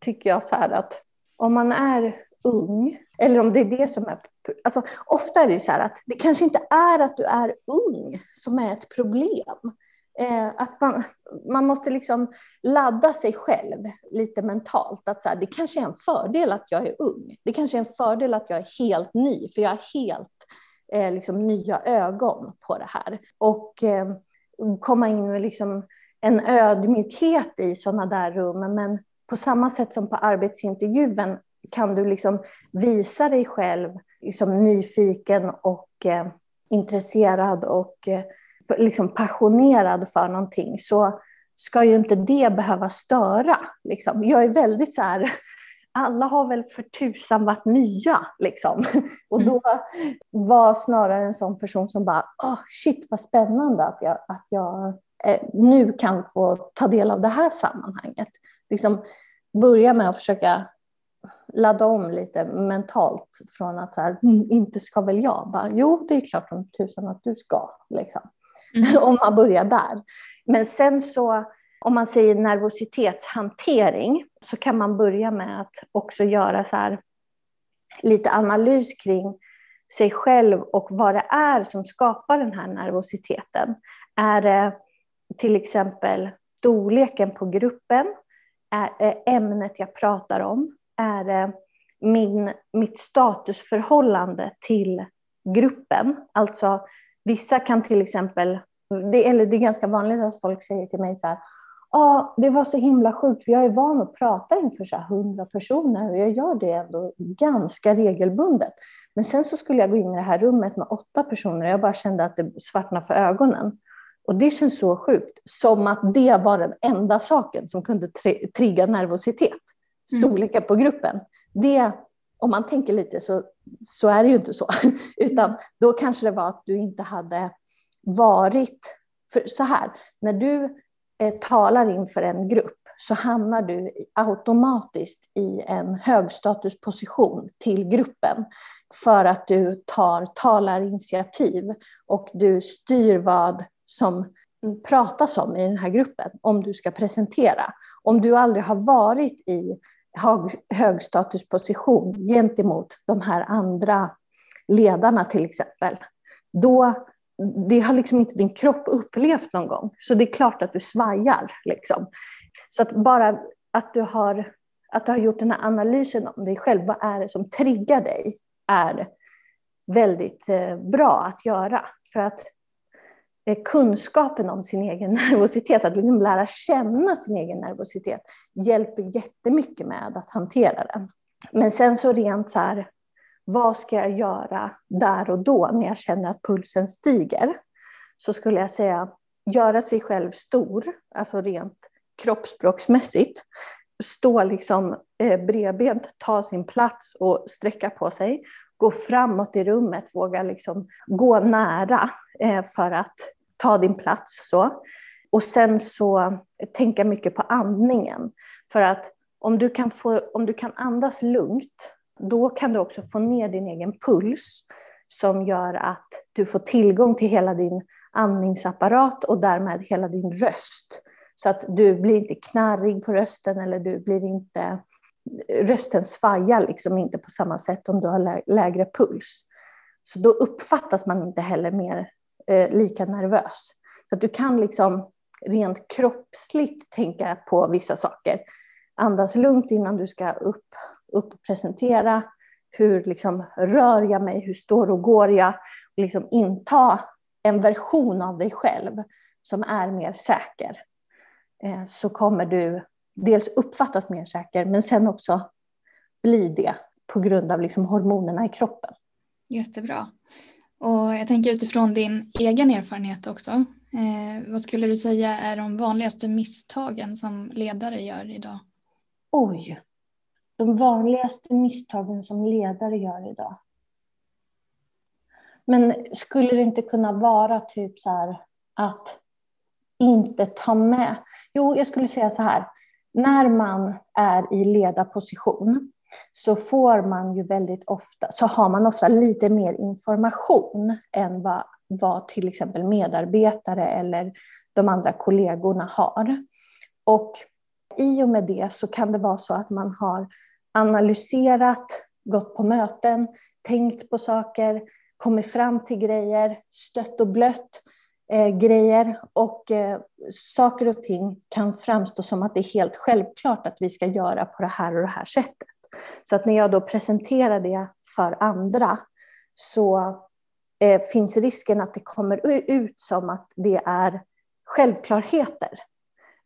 tycker jag så här att om man är ung, eller om det är det som är... Alltså, ofta är det så här att det kanske inte är att du är ung som är ett problem. Eh, att man, man måste liksom ladda sig själv lite mentalt. Att så här, det kanske är en fördel att jag är ung. Det kanske är en fördel att jag är helt ny, för jag har helt eh, liksom, nya ögon på det här. Och eh, komma in med liksom, en ödmjukhet i sådana där rum. Men på samma sätt som på arbetsintervjun kan du liksom visa dig själv liksom nyfiken och eh, intresserad och eh, liksom passionerad för någonting så ska ju inte det behöva störa. Liksom. Jag är väldigt så här, alla har väl för tusan varit nya. Liksom. Och då var snarare en sån person som bara, oh, shit vad spännande att jag, att jag nu kan få ta del av det här sammanhanget. Liksom börja med att försöka ladda om lite mentalt från att så här, mm, inte ska väl jag? Bara, jo, det är klart som tusan att du ska. Liksom. Mm. om man börjar där. Men sen så, om man säger nervositetshantering, så kan man börja med att också göra så här, lite analys kring sig själv och vad det är som skapar den här nervositeten. Är det till exempel storleken på gruppen, är eh, ämnet jag pratar om, är det min, mitt statusförhållande till gruppen. Alltså vissa kan till exempel, det, eller det är ganska vanligt att folk säger till mig så här, ja, ah, det var så himla sjukt, för jag är van att prata inför så hundra personer och jag gör det ändå ganska regelbundet. Men sen så skulle jag gå in i det här rummet med åtta personer och jag bara kände att det svartnade för ögonen. Och det känns så sjukt, som att det var den enda saken som kunde trigga nervositet. Mm. Storleken på gruppen. Det, om man tänker lite så, så är det ju inte så. Utan då kanske det var att du inte hade varit... För så här, när du eh, talar inför en grupp så hamnar du automatiskt i en högstatusposition till gruppen för att du tar talarinitiativ och du styr vad som pratas om i den här gruppen om du ska presentera. Om du aldrig har varit i högstatusposition gentemot de här andra ledarna till exempel, då det har liksom inte din kropp upplevt någon gång. Så det är klart att du svajar. Liksom. Så att bara att du, har, att du har gjort den här analysen om dig själv, vad är det som triggar dig, är väldigt eh, bra att göra. För att eh, kunskapen om sin egen nervositet, att liksom lära känna sin egen nervositet, hjälper jättemycket med att hantera den. Men sen så rent så här, vad ska jag göra där och då när jag känner att pulsen stiger? Så skulle jag säga göra sig själv stor, alltså rent kroppsspråksmässigt. Stå liksom eh, bredbent, ta sin plats och sträcka på sig. Gå framåt i rummet, våga liksom gå nära eh, för att ta din plats. Så. Och sen så eh, tänka mycket på andningen. För att om du kan, få, om du kan andas lugnt då kan du också få ner din egen puls som gör att du får tillgång till hela din andningsapparat och därmed hela din röst. Så att du blir inte knarrig på rösten eller du blir inte... Rösten svajar liksom inte på samma sätt om du har lägre puls. Så då uppfattas man inte heller mer eh, lika nervös. Så att du kan liksom rent kroppsligt tänka på vissa saker. Andas lugnt innan du ska upp upp och presentera. Hur liksom rör jag mig? Hur står och går jag? Och liksom inta en version av dig själv som är mer säker. Eh, så kommer du dels uppfattas mer säker, men sen också bli det på grund av liksom hormonerna i kroppen. Jättebra. Och jag tänker utifrån din egen erfarenhet också. Eh, vad skulle du säga är de vanligaste misstagen som ledare gör idag? Oj, de vanligaste misstagen som ledare gör idag. Men skulle det inte kunna vara typ så här att inte ta med... Jo, jag skulle säga så här. När man är i ledarposition så får man ju väldigt ofta, så har man ofta lite mer information än vad, vad till exempel medarbetare eller de andra kollegorna har. Och i och med det så kan det vara så att man har analyserat, gått på möten, tänkt på saker, kommit fram till grejer, stött och blött eh, grejer och eh, saker och ting kan framstå som att det är helt självklart att vi ska göra på det här och det här sättet. Så att när jag då presenterar det för andra så eh, finns risken att det kommer ut som att det är självklarheter.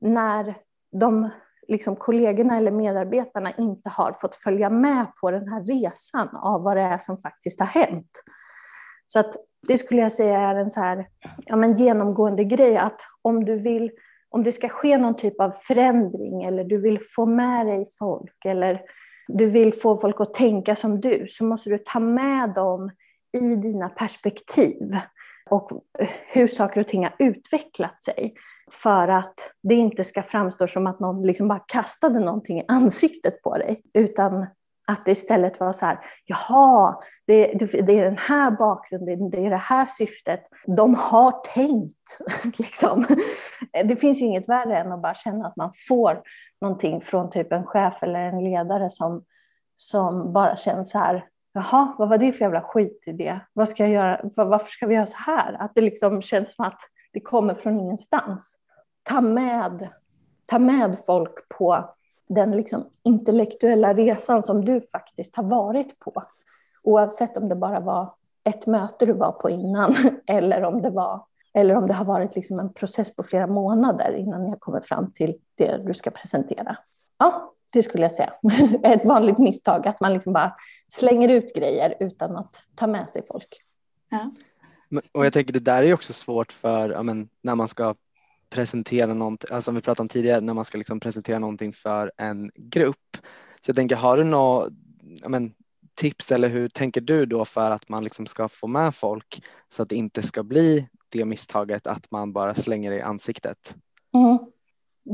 När de liksom kollegorna eller medarbetarna inte har fått följa med på den här resan av vad det är som faktiskt har hänt. Så att det skulle jag säga är en så här, ja, men genomgående grej att om du vill, om det ska ske någon typ av förändring eller du vill få med dig folk eller du vill få folk att tänka som du så måste du ta med dem i dina perspektiv och hur saker och ting har utvecklat sig för att det inte ska framstå som att någon liksom bara kastade någonting i ansiktet på dig, utan att det istället var så här, jaha, det, det, är den här bakgrunden, det är det här syftet. De har tänkt. Liksom. Det finns ju inget värre än att bara känna att man får någonting från typ en chef eller en ledare som, som bara känns så här, jaha, vad var det för jävla skitidé? Vad ska jag göra? Varför ska vi göra så här? Att det liksom känns som att det kommer från ingenstans. Ta med, ta med folk på den liksom intellektuella resan som du faktiskt har varit på. Oavsett om det bara var ett möte du var på innan eller om det, var, eller om det har varit liksom en process på flera månader innan ni har kommit fram till det du ska presentera. Ja, det skulle jag säga. Ett vanligt misstag att man liksom bara slänger ut grejer utan att ta med sig folk. Ja. Och jag tänker det där är också svårt för ja, men, när man ska presentera någonting, alltså som vi pratade om tidigare, när man ska liksom presentera någonting för en grupp. Så jag tänker, har du något men, tips eller hur tänker du då för att man liksom ska få med folk så att det inte ska bli det misstaget att man bara slänger det i ansiktet? Mm.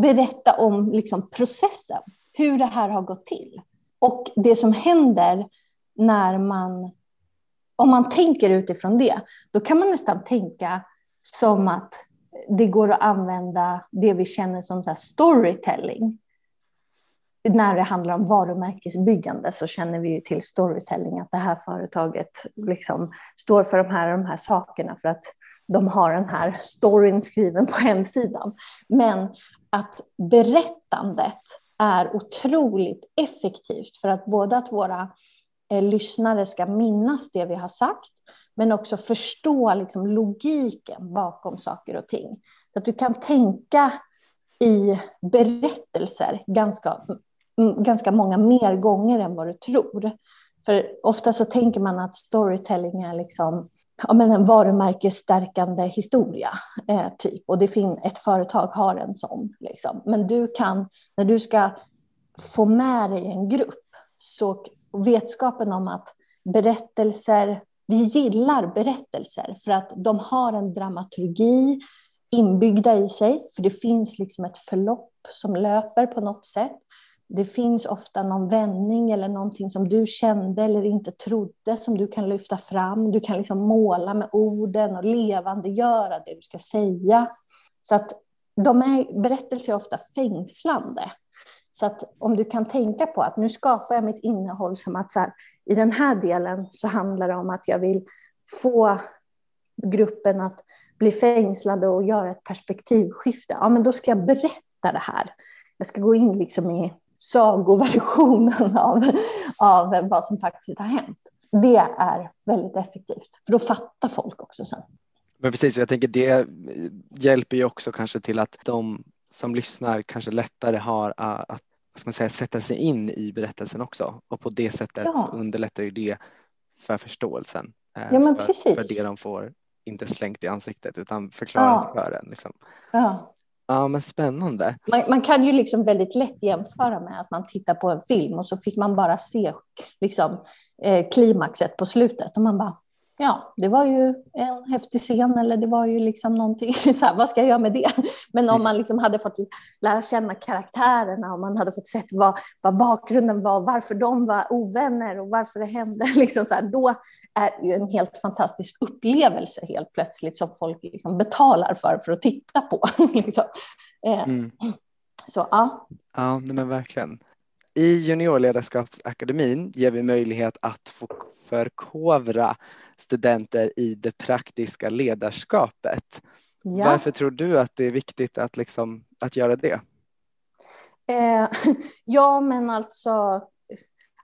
berätta om liksom processen, hur det här har gått till. Och det som händer när man, om man tänker utifrån det, då kan man nästan tänka som att det går att använda det vi känner som så storytelling. När det handlar om varumärkesbyggande så känner vi ju till storytelling, att det här företaget liksom står för de här de här sakerna för att de har den här storyn skriven på hemsidan. Men att berättandet är otroligt effektivt för att både att våra eh, lyssnare ska minnas det vi har sagt, men också förstå liksom, logiken bakom saker och ting. Så att du kan tänka i berättelser ganska, ganska många mer gånger än vad du tror. För ofta så tänker man att storytelling är liksom ja, men en varumärkesstärkande historia. Eh, typ. Och det fin ett företag har en sån. Liksom. Men du kan, när du ska få med dig en grupp, så vetskapen om att berättelser, vi gillar berättelser för att de har en dramaturgi inbyggda i sig, för det finns liksom ett förlopp som löper på något sätt det finns ofta någon vändning eller någonting som du kände eller inte trodde som du kan lyfta fram. Du kan liksom måla med orden och levandegöra det du ska säga. Så att de är, berättelser är ofta fängslande. Så att om du kan tänka på att nu skapar jag mitt innehåll som att så här, i den här delen så handlar det om att jag vill få gruppen att bli fängslade och göra ett perspektivskifte. Ja, men då ska jag berätta det här. Jag ska gå in liksom i sagoversionen av, av vad som faktiskt har hänt. Det är väldigt effektivt, för då fattar folk också sen. Men precis, jag tänker det hjälper ju också kanske till att de som lyssnar kanske lättare har att vad ska man säga, sätta sig in i berättelsen också och på det sättet ja. underlättar ju det för förståelsen. Eh, ja, men för, precis. för det de får, inte slängt i ansiktet utan förklarat ja. för en. Liksom. Ja. Ja, men spännande. Man, man, kan ju liksom väldigt lätt jämföra med att man tittar på en film och så fick man bara se liksom, eh, klimaxet på slutet och man bara, ja, det var ju en häftig scen eller det var ju liksom någonting, så här, vad ska jag göra med det? Men om mm. man liksom hade fått lära känna karaktärerna och man hade fått sett vad, vad bakgrunden var, varför de var ovänner och varför det hände, liksom så här, då är det ju en helt fantastisk upplevelse helt plötsligt som folk liksom betalar för, för att titta på. liksom. Eh, mm. Så ja. Ja, men verkligen. I juniorledarskapsakademin ger vi möjlighet att få förkovra studenter i det praktiska ledarskapet. Ja. Varför tror du att det är viktigt att, liksom, att göra det? Eh, ja, men alltså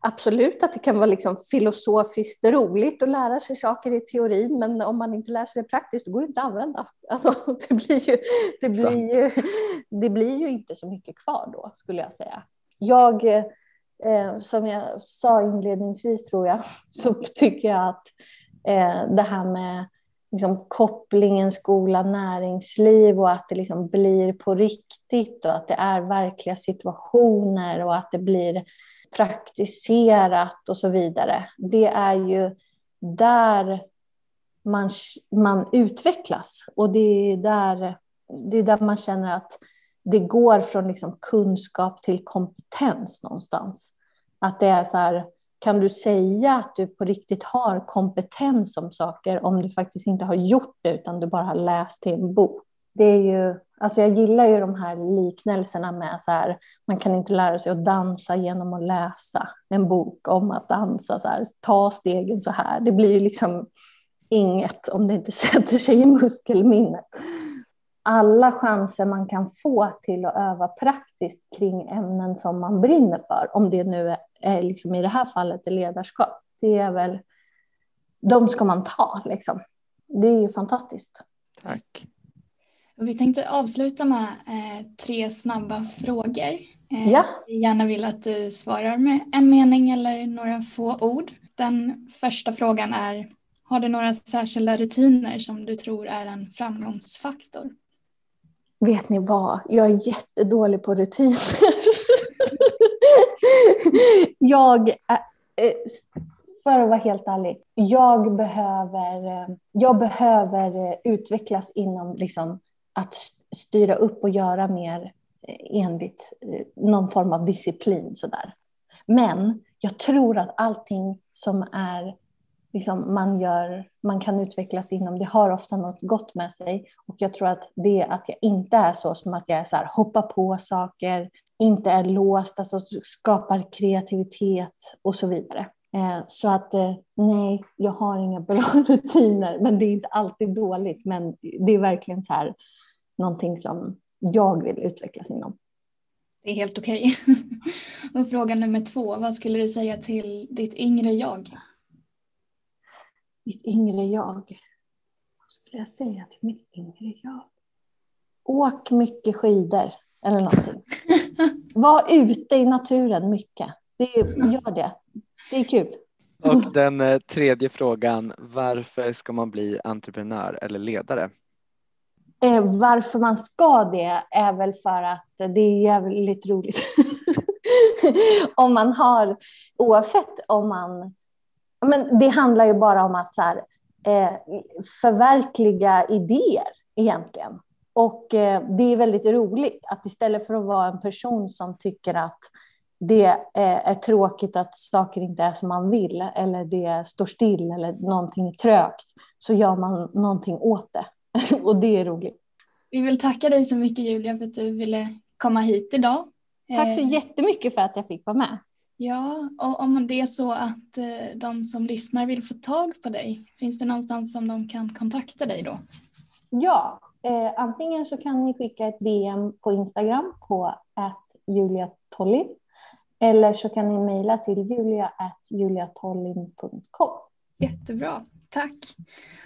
absolut att det kan vara liksom filosofiskt roligt att lära sig saker i teorin, men om man inte lär sig det praktiskt då går det inte att använda. Alltså, det, blir ju, det, blir ju, det blir ju inte så mycket kvar då, skulle jag säga. Jag, eh, som jag sa inledningsvis tror jag, så tycker jag att eh, det här med liksom, kopplingen skola-näringsliv och att det liksom blir på riktigt och att det är verkliga situationer och att det blir praktiserat och så vidare. Det är ju där man, man utvecklas och det är, där, det är där man känner att det går från liksom kunskap till kompetens någonstans. Att det är så här, kan du säga att du på riktigt har kompetens om saker om du faktiskt inte har gjort det utan du bara har läst i en bok? Det är ju, alltså jag gillar ju de här liknelserna med så här, man kan inte lära sig att dansa genom att läsa en bok om att dansa, så här, ta stegen så här. Det blir ju liksom inget om det inte sätter sig i muskelminnet alla chanser man kan få till att öva praktiskt kring ämnen som man brinner för, om det nu är liksom i det här fallet är ledarskap, det är väl, de ska man ta liksom. Det är ju fantastiskt. Tack. vi tänkte avsluta med eh, tre snabba frågor. Eh, ja. Jag gärna vill att du svarar med en mening eller några få ord. Den första frågan är, har du några särskilda rutiner som du tror är en framgångsfaktor? Vet ni vad? Jag är jättedålig på rutiner. jag, eh, för att vara helt ärlig, jag behöver, eh, jag behöver eh, utvecklas inom liksom att styra upp och göra mer enligt någon form av disciplin. Sådär. Men jag tror att allting som är liksom man, gör, man kan utvecklas inom, det har ofta något gott med sig. Och jag tror att det att jag inte är så som att jag är så här, hoppar på saker, inte är låst, alltså skapar kreativitet och så vidare. Eh, så att eh, nej, jag har inga bra rutiner, men det är inte alltid dåligt. Men det är verkligen så här någonting som jag vill utvecklas inom. Det är helt okej. Okay. och fråga nummer två, vad skulle du säga till ditt yngre jag? Mitt yngre jag? Vad skulle jag säga till mitt yngre jag? Åk mycket skidor eller någonting. Var ute i naturen mycket. Det, gör det. Det är kul. Och den eh, tredje frågan, varför ska man bli entreprenör eller ledare? Eh, varför man ska det är väl för att det är jävligt roligt. om man har, oavsett om man... Men det handlar ju bara om att så här, eh, förverkliga idéer egentligen. Och eh, det är väldigt roligt att istället för att vara en person som tycker att det är tråkigt att saker inte är som man vill eller det står still eller någonting är trögt så gör man någonting åt det. och det är roligt. Vi vill tacka dig så mycket Julia för att du ville komma hit idag. Tack så eh, jättemycket för att jag fick vara med. Ja, och om det är så att eh, de som lyssnar vill få tag på dig, finns det någonstans som de kan kontakta dig då? Ja, eh, antingen så kan ni skicka ett DM på Instagram på juliatolli eller så kan ni mejla till julia.juliatollin.com. Jättebra, tack.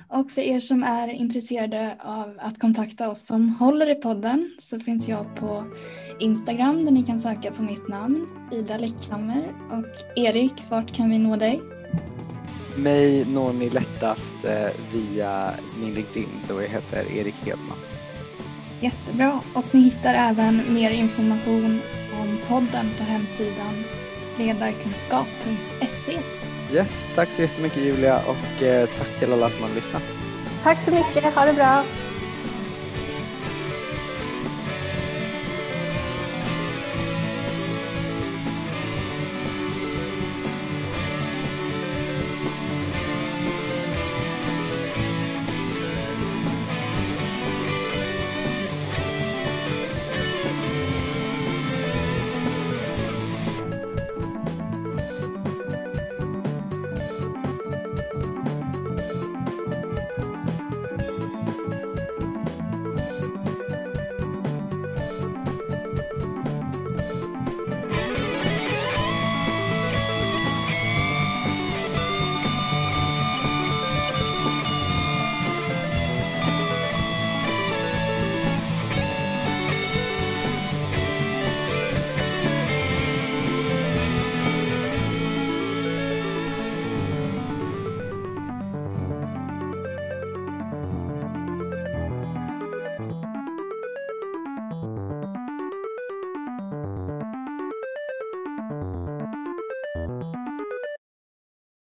Och för er som är intresserade av att kontakta oss som håller i podden så finns jag på Instagram där ni kan söka på mitt namn, Ida Läckhammer. Och Erik, vart kan vi nå dig? Mig når ni lättast eh, via min LinkedIn då jag heter Erik Hedman. Jättebra. Och ni hittar även mer information om podden på hemsidan ledarkunskap.se. Yes, tack så jättemycket Julia och eh, tack till alla som har lyssnat. Tack så mycket, ha det bra.